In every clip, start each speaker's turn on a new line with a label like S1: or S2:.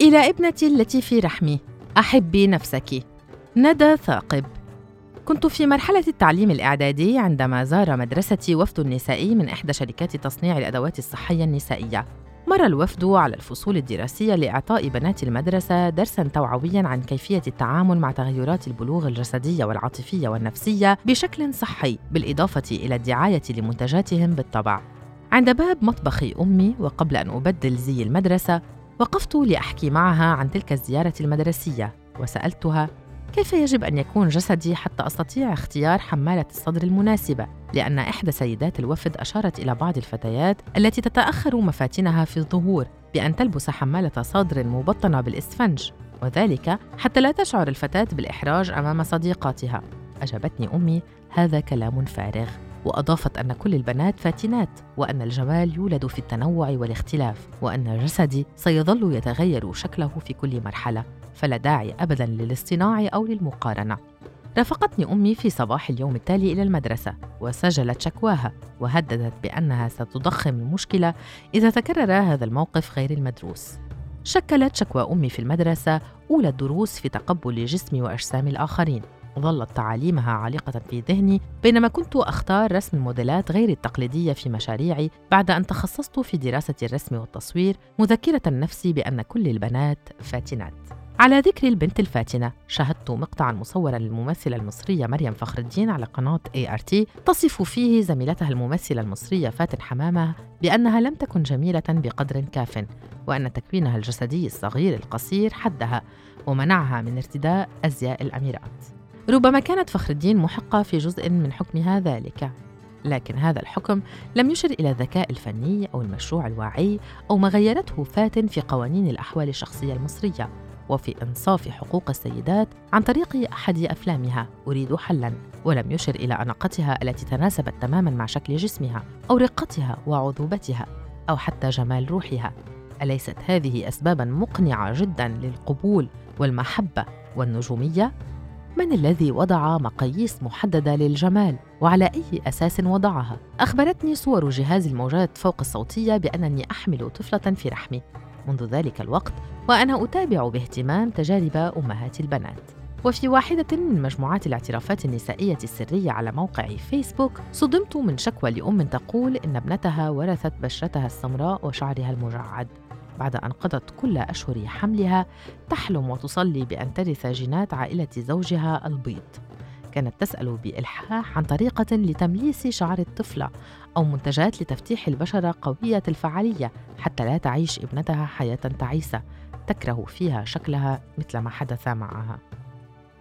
S1: إلى ابنتي التي في رحمي. أحبي نفسك. ندى ثاقب. كنت في مرحلة التعليم الإعدادي عندما زار مدرستي وفد نسائي من إحدى شركات تصنيع الأدوات الصحية النسائية. مر الوفد على الفصول الدراسية لإعطاء بنات المدرسة درساً توعوياً عن كيفية التعامل مع تغيرات البلوغ الجسدية والعاطفية والنفسية بشكل صحي، بالإضافة إلى الدعاية لمنتجاتهم بالطبع. عند باب مطبخ أمي وقبل أن أبدل زي المدرسة، وقفت لأحكي معها عن تلك الزيارة المدرسية، وسألتها كيف يجب أن يكون جسدي حتى أستطيع اختيار حمالة الصدر المناسبة؟ لأن إحدى سيدات الوفد أشارت إلى بعض الفتيات التي تتأخر مفاتنها في الظهور بأن تلبس حمالة صدر مبطنة بالإسفنج وذلك حتى لا تشعر الفتاة بالإحراج أمام صديقاتها أجابتني أمي هذا كلام فارغ وأضافت أن كل البنات فاتنات وأن الجمال يولد في التنوع والاختلاف وأن جسدي سيظل يتغير شكله في كل مرحلة فلا داعي ابدا للاصطناع أو للمقارنة. رافقتني أمي في صباح اليوم التالي إلى المدرسة وسجلت شكواها وهددت بأنها ستضخم المشكلة إذا تكرر هذا الموقف غير المدروس. شكلت شكوى أمي في المدرسة أولى الدروس في تقبل جسمي وأجسام الآخرين. ظلت تعاليمها عالقة في ذهني بينما كنت أختار رسم الموديلات غير التقليدية في مشاريعي بعد أن تخصصت في دراسة الرسم والتصوير مذكرة نفسي بأن كل البنات فاتنات. على ذكر البنت الفاتنة شاهدت مقطعا مصورا للممثلة المصرية مريم فخر الدين على قناة ART تصف فيه زميلتها الممثلة المصرية فاتن حمامة بأنها لم تكن جميلة بقدر كاف وأن تكوينها الجسدي الصغير القصير حدها ومنعها من ارتداء أزياء الأميرات. ربما كانت فخر الدين محقة في جزء من حكمها ذلك لكن هذا الحكم لم يشر إلى الذكاء الفني أو المشروع الواعي أو ما غيرته فاتن في قوانين الأحوال الشخصية المصرية وفي إنصاف حقوق السيدات عن طريق أحد أفلامها أريد حلاً ولم يشر إلى أناقتها التي تناسبت تماماً مع شكل جسمها أو رقتها وعذوبتها أو حتى جمال روحها أليست هذه أسباباً مقنعة جداً للقبول والمحبة والنجومية؟ من الذي وضع مقاييس محددة للجمال وعلى أي أساس وضعها؟ أخبرتني صور جهاز الموجات فوق الصوتية بأنني أحمل طفلة في رحمي. منذ ذلك الوقت وأنا أتابع باهتمام تجارب أمهات البنات. وفي واحدة من مجموعات الاعترافات النسائية السرية على موقع فيسبوك صدمت من شكوى لأم تقول إن ابنتها ورثت بشرتها السمراء وشعرها المجعد. بعد أن قضت كل أشهر حملها تحلم وتصلي بأن ترث جينات عائلة زوجها البيض. كانت تسأل بإلحاح عن طريقة لتمليس شعر الطفلة أو منتجات لتفتيح البشرة قوية الفعالية حتى لا تعيش ابنتها حياة تعيسة تكره فيها شكلها مثل ما حدث معها.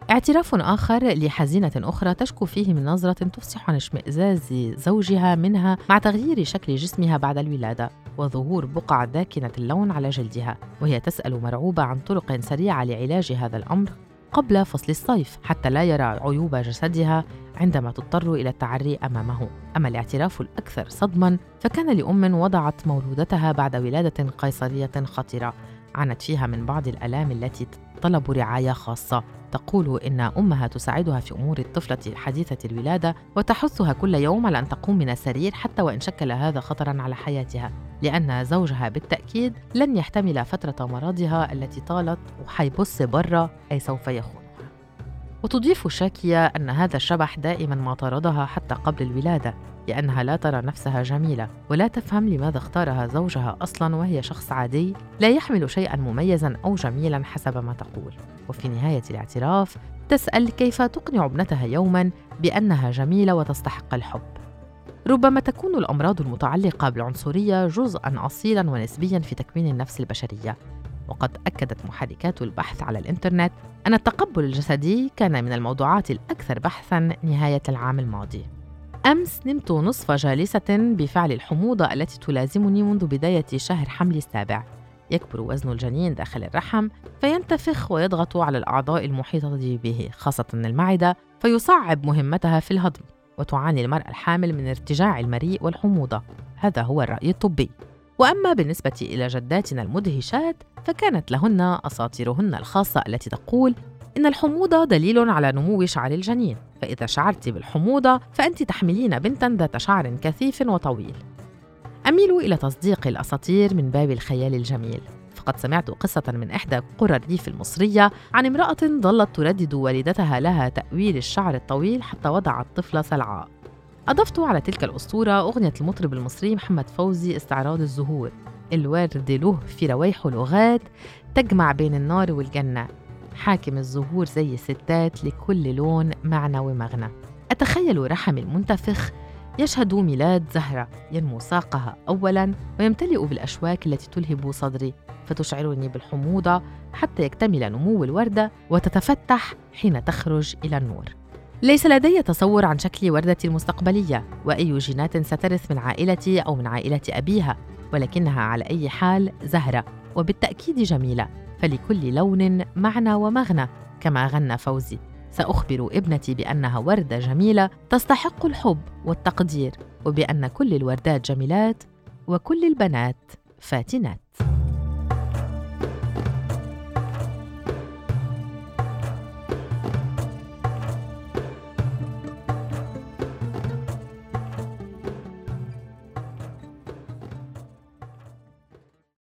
S1: اعتراف آخر لحزينة أخرى تشكو فيه من نظرة تفصح عن اشمئزاز زوجها منها مع تغيير شكل جسمها بعد الولادة. وظهور بقع داكنة اللون على جلدها وهي تسأل مرعوبة عن طرق سريعة لعلاج هذا الأمر قبل فصل الصيف حتى لا يرى عيوب جسدها عندما تضطر إلى التعري أمامه. أما الاعتراف الأكثر صدما فكان لأم وضعت مولودتها بعد ولادة قيصرية خطرة عانت فيها من بعض الآلام التي طلب رعاية خاصة. تقول إن أمها تساعدها في أمور الطفلة حديثة الولادة وتحثها كل يوم على أن تقوم من السرير حتى وإن شكل هذا خطرا على حياتها. لأن زوجها بالتأكيد لن يحتمل فترة مرضها التي طالت وحيبص برا أي سوف يخونها وتضيف شاكية أن هذا الشبح دائما ما طاردها حتى قبل الولادة لأنها لا ترى نفسها جميلة ولا تفهم لماذا اختارها زوجها أصلا وهي شخص عادي لا يحمل شيئا مميزا أو جميلا حسب ما تقول. وفي نهاية الاعتراف تسأل كيف تقنع ابنتها يوما بأنها جميلة وتستحق الحب. ربما تكون الأمراض المتعلقة بالعنصرية جزءا أصيلا ونسبيا في تكوين النفس البشرية. وقد أكدت محركات البحث على الإنترنت أن التقبل الجسدي كان من الموضوعات الأكثر بحثا نهاية العام الماضي. أمس نمت نصف جالسة بفعل الحموضة التي تلازمني منذ بداية شهر حملي السابع. يكبر وزن الجنين داخل الرحم فينتفخ ويضغط على الأعضاء المحيطة به خاصة المعدة فيصعب مهمتها في الهضم. وتعاني المرأة الحامل من ارتجاع المريء والحموضة. هذا هو الرأي الطبي. وأما بالنسبة إلى جداتنا المدهشات فكانت لهن أساطيرهن الخاصة التي تقول إن الحموضة دليل على نمو شعر الجنين. فإذا شعرت بالحموضة فأنت تحملين بنتا ذات شعر كثيف وطويل. أميل إلى تصديق الأساطير من باب الخيال الجميل. لقد سمعت قصة من إحدى قرى الريف المصرية عن امرأة ظلت تردد والدتها لها تأويل الشعر الطويل حتى وضعت طفل سلعاء أضفت على تلك الأسطورة أغنية المطرب المصري محمد فوزي استعراض الزهور. الورد له في روايح لغات تجمع بين النار والجنة. حاكم الزهور زي الستات لكل لون معنى ومغنى. أتخيل رحم المنتفخ يشهد ميلاد زهرة ينمو ساقها أولاً ويمتلئ بالأشواك التي تلهب صدري. فتشعرني بالحموضة حتى يكتمل نمو الوردة وتتفتح حين تخرج إلى النور. ليس لدي تصور عن شكل وردتي المستقبلية وأي جينات سترث من عائلتي أو من عائلة أبيها ولكنها على أي حال زهرة وبالتأكيد جميلة. فلكل لون معنى ومغنى كما غنى فوزي. سأخبر ابنتي بأنها وردة جميلة تستحق الحب والتقدير وبأن كل الوردات جميلات وكل البنات فاتنات.